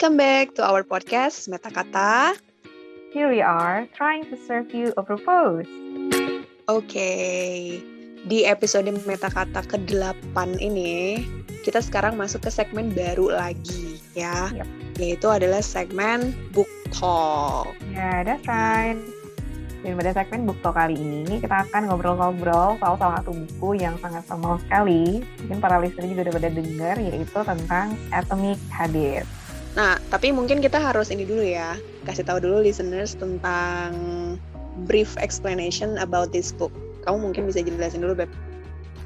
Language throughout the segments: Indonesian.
Welcome back to our podcast Meta Kata. Here we are trying to serve you a propose. Oke, di episode Meta Kata ke-8 ini, kita sekarang masuk ke segmen baru lagi ya. Yep. Yaitu adalah segmen Book Talk. Ya, that's right. Dan pada segmen Book Talk kali ini, kita akan ngobrol-ngobrol soal salah satu buku yang sangat formal sekali. Mungkin para listener juga udah pada dengar, yaitu tentang Atomic Habits. Nah, tapi mungkin kita harus ini dulu ya, kasih tahu dulu listeners tentang brief explanation about this book. Kamu mungkin bisa jelasin dulu, Beb.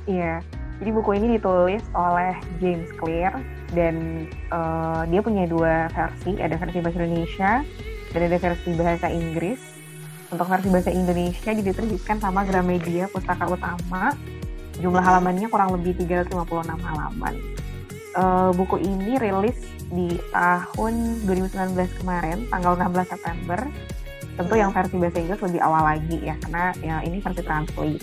Iya, jadi buku ini ditulis oleh James Clear dan uh, dia punya dua versi, ada versi bahasa Indonesia dan ada versi bahasa Inggris. Untuk versi bahasa Indonesia diterbitkan sama Gramedia Pustaka Utama. Jumlah halamannya kurang lebih 356 halaman. Uh, buku ini rilis di tahun 2019 kemarin, tanggal 16 September. Tentu yang versi bahasa Inggris lebih awal lagi ya, karena ya ini versi translate.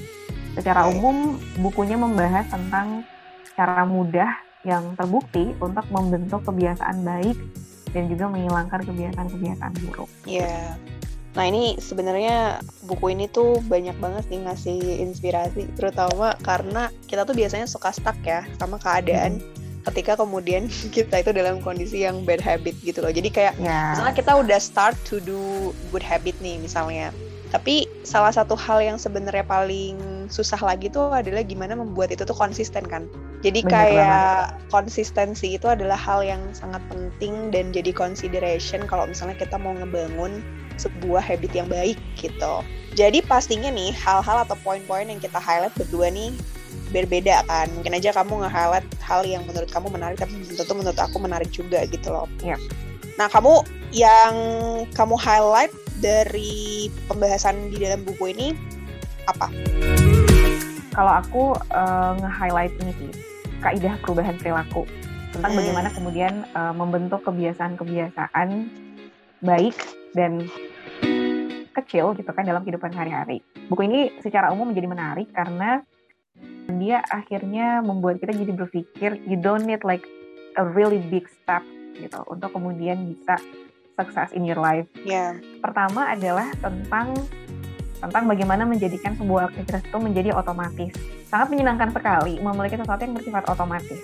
Secara umum, bukunya membahas tentang cara mudah yang terbukti untuk membentuk kebiasaan baik dan juga menghilangkan kebiasaan-kebiasaan buruk. Iya. Yeah. Nah ini sebenarnya buku ini tuh banyak banget nih ngasih inspirasi, terutama karena kita tuh biasanya suka stuck ya sama keadaan. Hmm ketika kemudian kita itu dalam kondisi yang bad habit gitu loh. Jadi kayak yeah. misalnya kita udah start to do good habit nih misalnya. Tapi salah satu hal yang sebenarnya paling susah lagi tuh adalah gimana membuat itu tuh konsisten kan. Jadi Bener kayak banget. konsistensi itu adalah hal yang sangat penting dan jadi consideration kalau misalnya kita mau ngebangun sebuah habit yang baik gitu. Jadi pastinya nih hal-hal atau poin-poin yang kita highlight berdua nih berbeda kan mungkin aja kamu nge-highlight hal yang menurut kamu menarik tapi belum tentu menurut aku menarik juga gitu loh yep. nah kamu yang kamu highlight dari pembahasan di dalam buku ini apa kalau aku uh, nge-highlight ini sih kaidah perubahan perilaku tentang hmm. bagaimana kemudian uh, membentuk kebiasaan-kebiasaan baik dan kecil gitu kan dalam kehidupan sehari-hari. Buku ini secara umum menjadi menarik karena dia akhirnya membuat kita jadi berpikir you don't need like a really big step gitu untuk kemudian bisa sukses in your life. Yeah. Pertama adalah tentang tentang bagaimana menjadikan sebuah aktivitas itu menjadi otomatis. Sangat menyenangkan sekali memiliki sesuatu yang bersifat otomatis.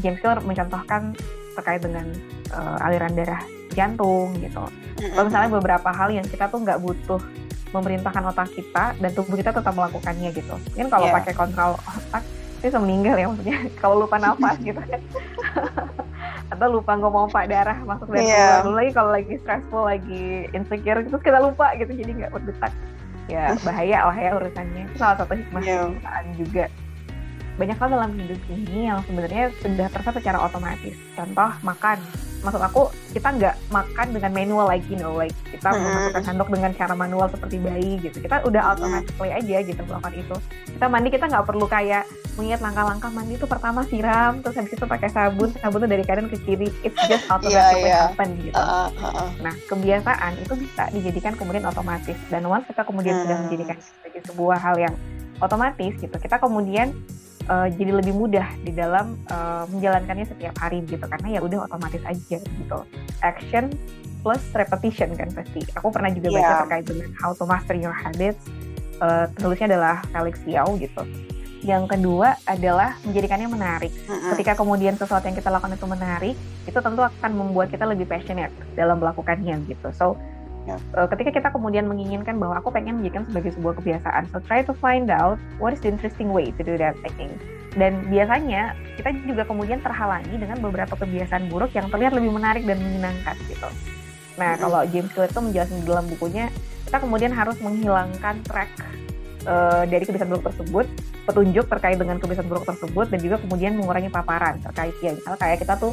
James Clear mencontohkan terkait dengan uh, aliran darah jantung gitu. Kalau misalnya beberapa hal yang kita tuh nggak butuh memerintahkan otak kita dan tubuh kita tetap melakukannya gitu. Mungkin kalau yeah. pakai kontrol otak itu bisa meninggal ya maksudnya kalau lupa nafas gitu kan. Atau lupa ngomong pak darah masuk dan yeah. keluar. lagi kalau lagi stressful, lagi insecure gitu kita lupa gitu jadi nggak berdetak. Ya bahaya lah ya urusannya. Itu salah satu hikmah yeah. juga banyak hal dalam hidup ini yang sebenarnya sudah terasa secara otomatis. Contoh makan. Maksud aku kita nggak makan dengan manual lagi, you know, like kita mm -hmm. memasukkan sendok dengan cara manual seperti bayi gitu. Kita udah automatically aja gitu melakukan itu. Kita mandi kita nggak perlu kayak mengingat langkah-langkah mandi itu pertama siram, terus habis itu pakai sabun, sabun itu dari kanan ke kiri. It's just automatically yeah, yeah. happen gitu. Uh, uh, uh. Nah kebiasaan itu bisa dijadikan kemudian otomatis. Dan once kita kemudian hmm. sudah menjadikan sebagai sebuah hal yang otomatis gitu, kita kemudian uh, jadi lebih mudah di dalam uh, menjalankannya setiap hari gitu karena ya udah otomatis aja gitu action plus repetition kan pasti aku pernah juga baca yeah. terkait dengan how to master your habits uh, penulisnya adalah Felix Yao gitu yang kedua adalah menjadikannya menarik. Mm-hmm. Ketika kemudian sesuatu yang kita lakukan itu menarik, itu tentu akan membuat kita lebih passionate dalam melakukannya gitu. So uh, ketika kita kemudian menginginkan bahwa aku pengen menjadikan sebagai sebuah kebiasaan, so try to find out what is the interesting way to do that thing. Dan biasanya kita juga kemudian terhalangi dengan beberapa kebiasaan buruk yang terlihat lebih menarik dan menyenangkan gitu. Nah, kalau James Clear itu menjelaskan di dalam bukunya, kita kemudian harus menghilangkan track uh, dari kebiasaan buruk tersebut, petunjuk terkait dengan kebiasaan buruk tersebut, dan juga kemudian mengurangi paparan terkait ya. Misalnya kayak kita tuh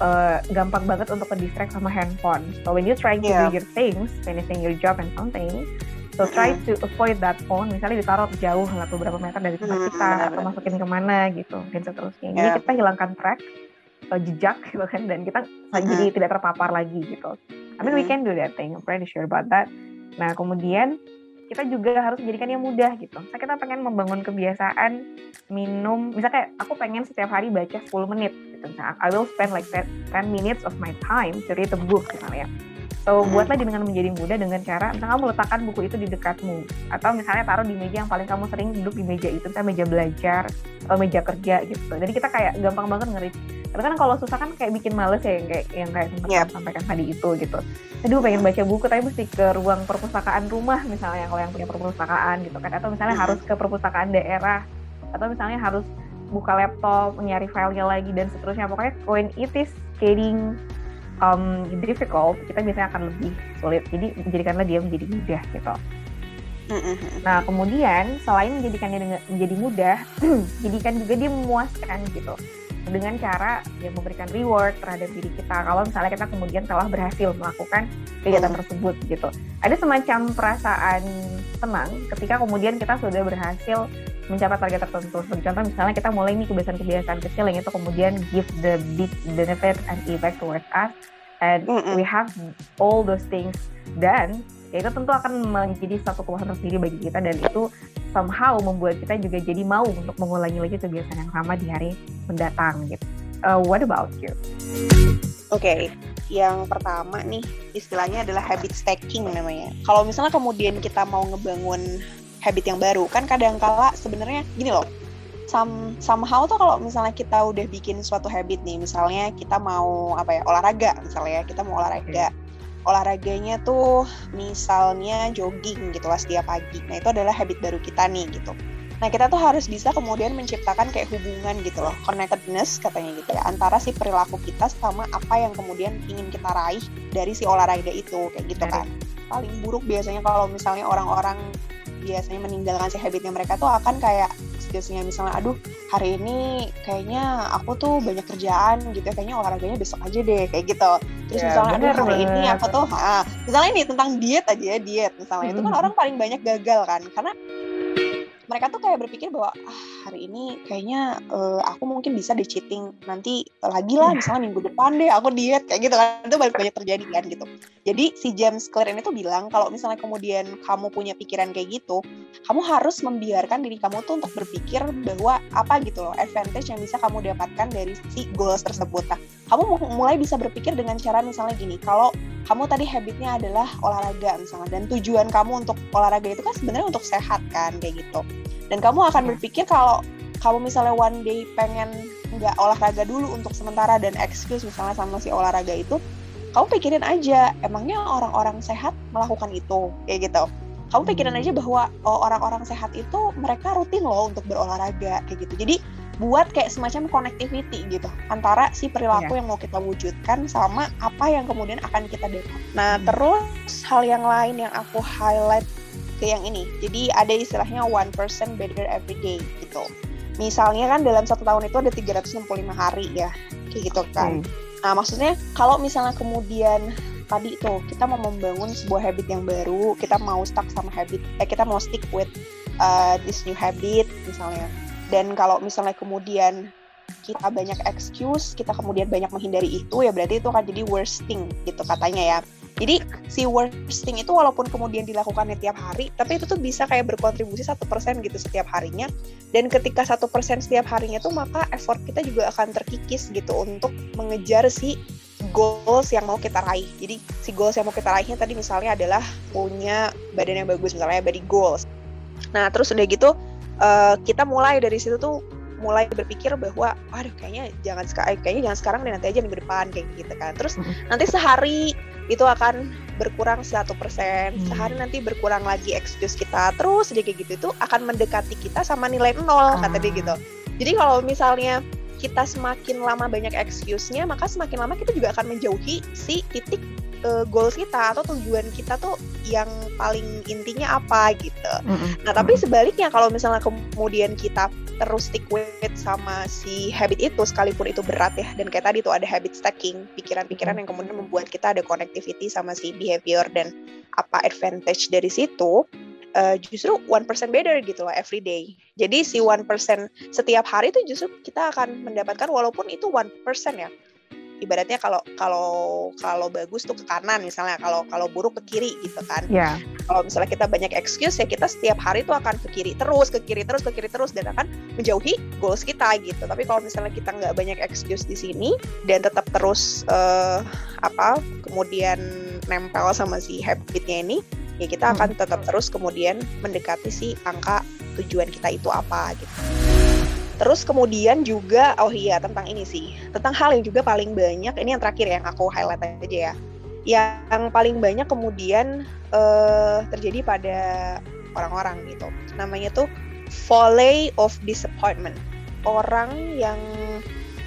uh, gampang banget untuk ke distract sama handphone. So when you're trying to yeah. do your things, finishing your job and something, so try to avoid that phone. Misalnya ditaruh jauh lah beberapa meter dari tempat kita atau masukin ke mana gitu dan seterusnya. Jadi kita hilangkan track, uh, jejak gitu kan, dan kita jadi tidak terpapar lagi gitu. I mean we can do that thing. I'm pretty sure about that. Nah kemudian kita juga harus menjadikan yang mudah gitu. Misalnya kita pengen membangun kebiasaan minum, misalnya kayak aku pengen setiap hari baca 10 menit gitu. Misalnya, I will spend like 10 minutes of my time to read a book misalnya. So, hmm. buatlah dengan menjadi mudah dengan cara misalnya kamu letakkan buku itu di dekatmu atau misalnya taruh di meja yang paling kamu sering duduk di meja itu, misalnya meja belajar atau meja kerja gitu. Jadi kita kayak gampang banget ngeri. Karena kan kalau susah kan kayak bikin males ya yang kayak yang kayak sempat yep. sampaikan tadi itu gitu. Aduh pengen baca buku tapi mesti ke ruang perpustakaan rumah misalnya kalau yang punya perpustakaan gitu kan atau misalnya hmm. harus ke perpustakaan daerah atau misalnya harus buka laptop, nyari filenya lagi dan seterusnya. Pokoknya when it is getting um, difficult, kita biasanya akan lebih sulit. Jadi jadikanlah dia menjadi mudah gitu. Nah kemudian selain menjadikannya menjadi mudah, jadikan juga dia memuaskan gitu dengan cara yang memberikan reward terhadap diri kita. Kalau misalnya kita kemudian telah berhasil melakukan kegiatan mm. tersebut gitu, ada semacam perasaan senang ketika kemudian kita sudah berhasil mencapai target tertentu. Sebagai contoh misalnya kita mulai nih kebiasaan-kebiasaan kecil yang itu kemudian give the big benefit and effect towards us and mm -mm. we have all those things dan ya itu tentu akan menjadi satu kepuasan tersendiri bagi kita dan itu somehow membuat kita juga jadi mau untuk mengulangi lagi kebiasaan yang sama di hari mendatang gitu. Uh, what about you? Oke, okay. yang pertama nih istilahnya adalah habit stacking namanya. Kalau misalnya kemudian kita mau ngebangun habit yang baru kan kadang kala sebenarnya gini loh some, somehow tuh kalau misalnya kita udah bikin suatu habit nih misalnya kita mau apa ya olahraga misalnya ya kita mau olahraga olahraganya tuh misalnya jogging gitu lah setiap pagi. Nah itu adalah habit baru kita nih gitu. Nah, kita tuh harus bisa kemudian menciptakan kayak hubungan gitu loh, connectedness katanya gitu ya, antara si perilaku kita sama apa yang kemudian ingin kita raih dari si olahraga itu, kayak gitu kan. Paling buruk biasanya kalau misalnya orang-orang biasanya meninggalkan si habitnya mereka tuh akan kayak biasanya misalnya aduh hari ini kayaknya aku tuh banyak kerjaan gitu ya kayaknya olahraganya besok aja deh kayak gitu. Terus ya, misalnya aduh hari ini aku tuh ha, misalnya ini tentang diet aja ya diet. Misalnya hmm. itu kan orang paling banyak gagal kan karena mereka tuh kayak berpikir bahwa ah, hari ini kayaknya uh, aku mungkin bisa di cheating. Nanti lagi lah iya. misalnya minggu depan deh aku diet kayak gitu kan. Itu banyak banyak terjadi kan gitu. Jadi si James Clear ini tuh bilang kalau misalnya kemudian kamu punya pikiran kayak gitu kamu harus membiarkan diri kamu tuh untuk berpikir bahwa apa gitu loh advantage yang bisa kamu dapatkan dari si goals tersebut. Nah kamu mulai bisa berpikir dengan cara misalnya gini kalau kamu tadi habitnya adalah olahraga misalnya. Dan tujuan kamu untuk olahraga itu kan sebenarnya untuk sehat kan? Kayak gitu. Dan kamu akan iya. berpikir kalau kamu misalnya one day pengen nggak olahraga dulu untuk sementara dan excuse misalnya sama si olahraga itu kamu pikirin aja emangnya orang-orang sehat melakukan itu? Kayak gitu. Kamu pikirin aja bahwa oh, orang-orang sehat itu mereka rutin loh untuk berolahraga kayak gitu. Jadi buat kayak semacam connectivity gitu antara si perilaku yeah. yang mau kita wujudkan sama apa yang kemudian akan kita dapat. Nah, hmm. terus hal yang lain yang aku highlight ke yang ini. Jadi ada istilahnya one person better every day gitu. Misalnya kan dalam satu tahun itu ada 365 hari ya, kayak gitu kan. Hmm. Nah, maksudnya kalau misalnya kemudian tadi tuh kita mau membangun sebuah habit yang baru, kita mau stuck sama habit, eh kita mau stick with uh, this new habit misalnya dan kalau misalnya kemudian kita banyak excuse, kita kemudian banyak menghindari itu, ya berarti itu akan jadi worsting gitu katanya ya. Jadi si worsting itu walaupun kemudian dilakukan tiap hari, tapi itu tuh bisa kayak berkontribusi satu persen gitu setiap harinya. Dan ketika satu persen setiap harinya tuh maka effort kita juga akan terkikis gitu untuk mengejar si goals yang mau kita raih. Jadi si goals yang mau kita raihnya tadi misalnya adalah punya badan yang bagus misalnya body goals. Nah terus udah gitu uh, kita mulai dari situ tuh mulai berpikir bahwa aduh kayaknya jangan sekarang eh, kayaknya jangan sekarang deh nanti aja minggu depan kayak gitu kan. Terus nanti sehari itu akan berkurang satu persen. Mm-hmm. sehari nanti berkurang lagi excuse kita terus jadi kayak gitu itu akan mendekati kita sama nilai nol kata dia gitu. Jadi kalau misalnya kita semakin lama banyak excuse-nya maka semakin lama kita juga akan menjauhi si titik uh, goals kita atau tujuan kita tuh yang paling intinya apa gitu. Mm-hmm. Nah tapi sebaliknya kalau misalnya kemudian kita terus stick with sama si habit itu sekalipun itu berat ya dan kayak tadi tuh ada habit stacking pikiran-pikiran yang kemudian membuat kita ada connectivity sama si behavior dan apa advantage dari situ uh, justru one percent better gitu loh every day. Jadi si one percent setiap hari itu justru kita akan mendapatkan walaupun itu one percent ya ibaratnya kalau kalau kalau bagus tuh ke kanan misalnya kalau kalau buruk ke kiri gitu kan yeah. kalau misalnya kita banyak excuse ya kita setiap hari tuh akan ke kiri terus ke kiri terus ke kiri terus dan akan menjauhi goals kita gitu tapi kalau misalnya kita nggak banyak excuse di sini dan tetap terus uh, apa kemudian nempel sama si habitnya ini ya kita akan tetap terus kemudian mendekati si angka tujuan kita itu apa gitu. Terus kemudian juga, oh iya tentang ini sih, tentang hal yang juga paling banyak, ini yang terakhir yang aku highlight aja ya. Yang paling banyak kemudian uh, terjadi pada orang-orang gitu. Namanya tuh volley of disappointment. Orang yang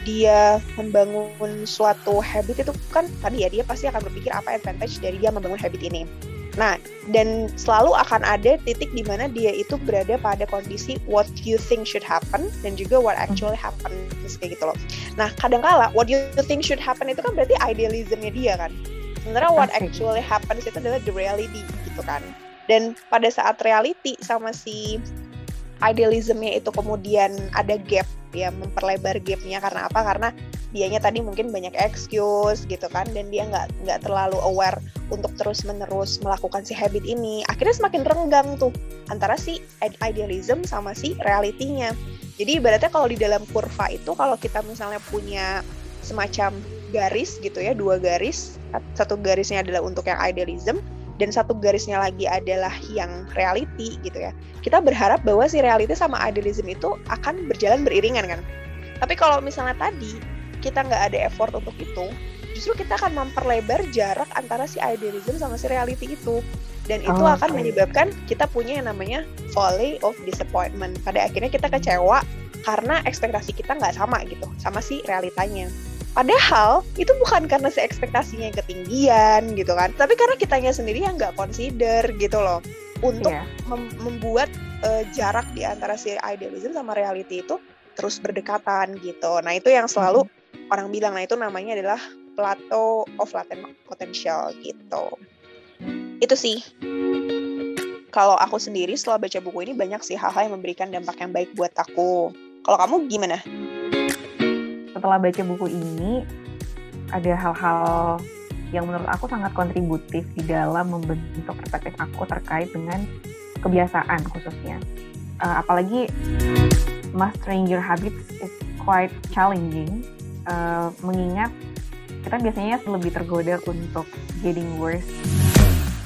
dia membangun suatu habit itu kan tadi ya dia pasti akan berpikir apa advantage dari dia membangun habit ini. Nah, dan selalu akan ada titik di mana dia itu berada pada kondisi what you think should happen dan juga what actually happen kayak gitu loh. Nah, kadangkala what you think should happen itu kan berarti idealismnya dia kan. Sementara what actually happens itu adalah the reality gitu kan. Dan pada saat reality sama si idealismnya itu kemudian ada gap ya memperlebar gapnya karena apa? Karena dianya tadi mungkin banyak excuse gitu kan dan dia nggak nggak terlalu aware untuk terus menerus melakukan si habit ini akhirnya semakin renggang tuh antara si idealism sama si realitinya jadi ibaratnya kalau di dalam kurva itu kalau kita misalnya punya semacam garis gitu ya dua garis satu garisnya adalah untuk yang idealism dan satu garisnya lagi adalah yang reality gitu ya kita berharap bahwa si reality sama idealism itu akan berjalan beriringan kan tapi kalau misalnya tadi kita nggak ada effort untuk itu, justru kita akan memperlebar jarak antara si idealism sama si reality itu. Dan itu oh, akan menyebabkan kita punya yang namanya volley of disappointment. Pada akhirnya kita kecewa karena ekspektasi kita nggak sama gitu, sama si realitanya. Padahal itu bukan karena si ekspektasinya yang ketinggian gitu kan, tapi karena kitanya sendiri yang nggak consider gitu loh untuk yeah. mem membuat uh, jarak di antara si idealism sama reality itu terus berdekatan gitu. Nah itu yang selalu hmm orang bilang nah itu namanya adalah plateau of latent potential gitu itu sih kalau aku sendiri setelah baca buku ini banyak sih hal-hal yang memberikan dampak yang baik buat aku kalau kamu gimana? Setelah baca buku ini ada hal-hal yang menurut aku sangat kontributif di dalam membentuk perspektif aku terkait dengan kebiasaan khususnya. Uh, apalagi mastering your habits is quite challenging. Uh, mengingat kita biasanya lebih tergoda untuk getting worse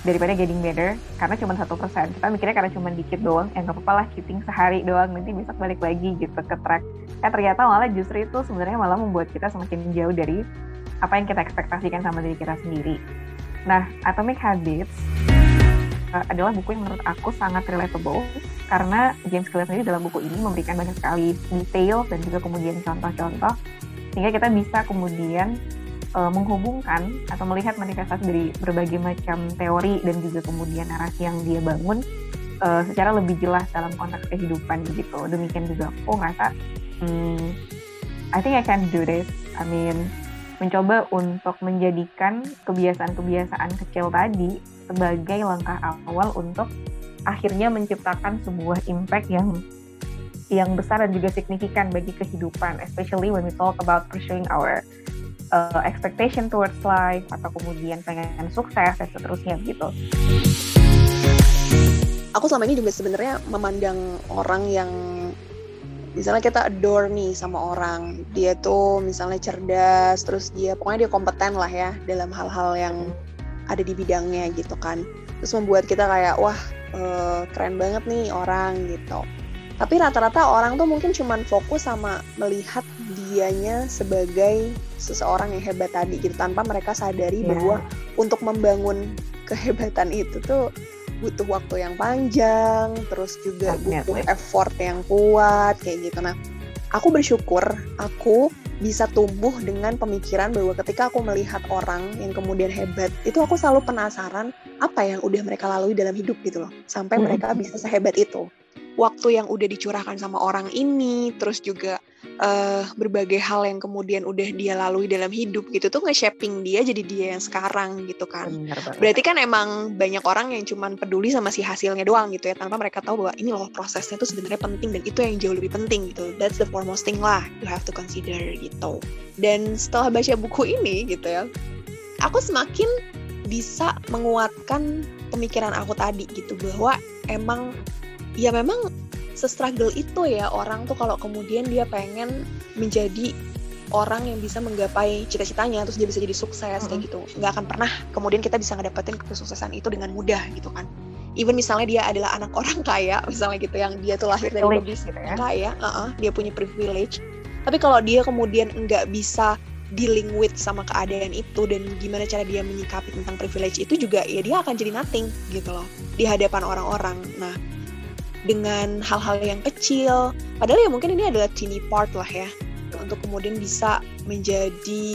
daripada getting better karena cuma satu persen. Kita mikirnya karena cuma dikit doang ya nggak apa-apa lah cheating sehari doang nanti besok balik lagi gitu ke track. Eh ternyata malah justru itu sebenarnya malah membuat kita semakin jauh dari apa yang kita ekspektasikan sama diri kita sendiri. Nah Atomic Habits uh, adalah buku yang menurut aku sangat relatable karena James Clear sendiri dalam buku ini memberikan banyak sekali detail dan juga kemudian contoh-contoh sehingga kita bisa kemudian uh, menghubungkan atau melihat manifestasi dari berbagai macam teori dan juga kemudian narasi yang dia bangun uh, secara lebih jelas dalam konteks kehidupan begitu. Demikian juga aku ngerasa, hmm, I think I can do this. I mean, mencoba untuk menjadikan kebiasaan-kebiasaan kecil tadi sebagai langkah awal untuk akhirnya menciptakan sebuah impact yang yang besar dan juga signifikan bagi kehidupan, especially when we talk about pursuing our uh, expectation towards life atau kemudian pengen sukses dan seterusnya gitu. Aku selama ini juga sebenarnya memandang orang yang misalnya kita adore nih sama orang, dia tuh misalnya cerdas, terus dia pokoknya dia kompeten lah ya dalam hal-hal yang ada di bidangnya gitu kan. Terus membuat kita kayak wah uh, keren banget nih orang gitu tapi rata-rata orang tuh mungkin cuman fokus sama melihat dianya sebagai seseorang yang hebat tadi gitu tanpa mereka sadari yeah. bahwa untuk membangun kehebatan itu tuh butuh waktu yang panjang terus juga butuh effort yang kuat kayak gitu. Nah aku bersyukur aku bisa tumbuh dengan pemikiran bahwa ketika aku melihat orang yang kemudian hebat itu aku selalu penasaran apa yang udah mereka lalui dalam hidup gitu loh sampai mereka bisa sehebat itu waktu yang udah dicurahkan sama orang ini, terus juga uh, berbagai hal yang kemudian udah dia lalui dalam hidup gitu tuh nge-shaping dia jadi dia yang sekarang gitu kan. Berarti kan emang banyak orang yang cuman peduli sama si hasilnya doang gitu ya tanpa mereka tahu bahwa ini loh prosesnya tuh sebenarnya penting dan itu yang jauh lebih penting gitu. That's the foremost thing lah you have to consider gitu. Dan setelah baca buku ini gitu ya, aku semakin bisa menguatkan pemikiran aku tadi gitu bahwa emang ya memang se-struggle itu ya orang tuh kalau kemudian dia pengen menjadi orang yang bisa menggapai cita-citanya terus dia bisa jadi sukses mm -hmm. kayak gitu nggak akan pernah kemudian kita bisa ngedapetin kesuksesan itu dengan mudah gitu kan even misalnya dia adalah anak orang kaya misalnya gitu yang dia tuh lahir dari kondisi gitu ya. kaya uh -uh, dia punya privilege tapi kalau dia kemudian nggak bisa dealing with sama keadaan itu dan gimana cara dia menyikapi tentang privilege itu juga ya dia akan jadi nothing gitu loh di hadapan orang-orang nah dengan hal-hal yang kecil. Padahal ya mungkin ini adalah teeny part lah ya untuk kemudian bisa menjadi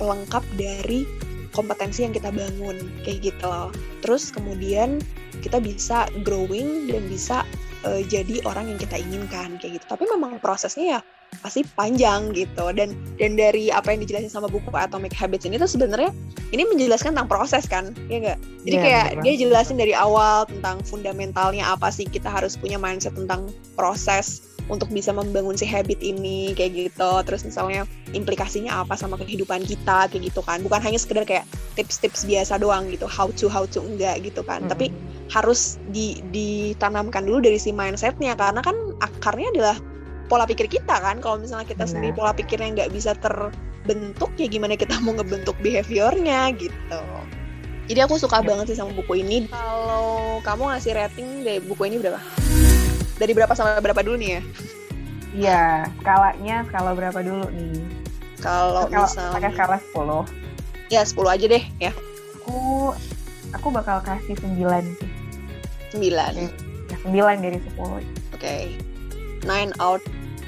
pelengkap dari kompetensi yang kita bangun kayak gitu loh. Terus kemudian kita bisa growing dan bisa uh, jadi orang yang kita inginkan kayak gitu. Tapi memang prosesnya ya pasti panjang gitu. Dan dan dari apa yang dijelasin sama buku Atomic Habits ini tuh sebenarnya ini menjelaskan tentang proses kan ya enggak jadi yeah, kayak betul. dia jelasin dari awal tentang fundamentalnya apa sih kita harus punya mindset tentang proses untuk bisa membangun si habit ini kayak gitu. Terus misalnya implikasinya apa sama kehidupan kita kayak gitu kan. Bukan hanya sekedar kayak tips-tips biasa doang gitu how to how to enggak gitu kan. -hmm. tapi harus di ditanamkan dulu dari si mindsetnya. Karena kan akarnya adalah pola pikir kita kan kalau misalnya kita Benar. sendiri pola pikirnya nggak bisa terbentuk ya gimana kita mau ngebentuk behaviornya gitu jadi aku suka ya. banget sih sama buku ini kalau kamu ngasih rating dari buku ini berapa dari berapa sampai berapa dulu nih ya Iya, skalanya skala berapa dulu nih? Kalau misalnya pakai skala 10. Ya, 10 aja deh ya. Aku aku bakal kasih 9 sih. 9. Ya, 9 dari 10. Oke. Okay. 9 out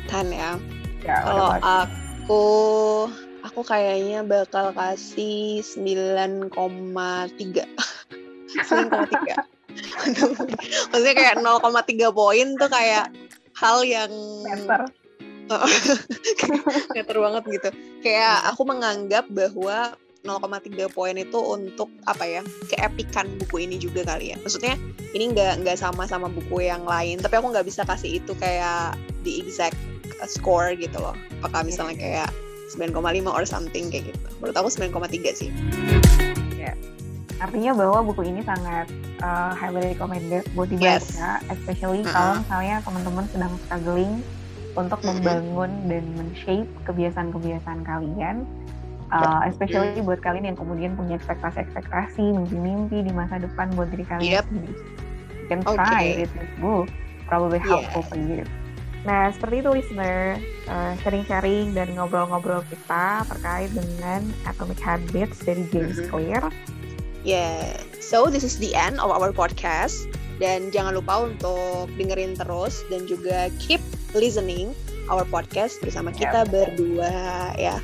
10 ya. ya Kalau aku aku kayaknya bakal kasih 9,3. 9,3. Maksudnya kayak 0,3 poin tuh kayak hal yang meter. meter banget gitu. Kayak aku menganggap bahwa 0,3 poin itu untuk apa ya keepikan buku ini juga kali ya maksudnya ini nggak nggak sama sama buku yang lain tapi aku nggak bisa kasih itu kayak di exact score gitu loh apakah misalnya kayak 9,5 or something kayak gitu menurut aku 9,3 sih ya artinya bahwa buku ini sangat uh, highly recommended buat dibaca yes. especially uh -huh. kalau misalnya teman-teman sedang struggling untuk mm -hmm. membangun dan men-shape kebiasaan-kebiasaan kalian Uh, especially buat kalian yang kemudian punya ekspektasi-ekspektasi, mimpi-mimpi di masa depan buat diri kalian yep. sendiri. You can okay. try it this book, probably helpful yeah. for you. Nah, seperti itu listener, uh, sharing-sharing dan ngobrol-ngobrol kita terkait dengan Atomic Habits dari James mm -hmm. Clear. Yeah, so this is the end of our podcast. Dan jangan lupa untuk dengerin terus dan juga keep listening our podcast bersama kita yeah, berdua ya.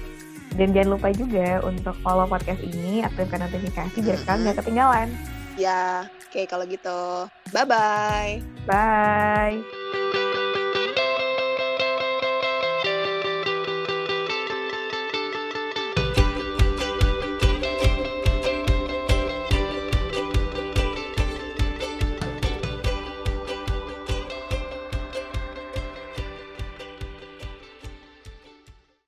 Dan jangan lupa juga untuk follow podcast ini, aktifkan notifikasi biar kalian nggak ketinggalan. Ya, oke okay, kalau gitu. Bye-bye. Bye.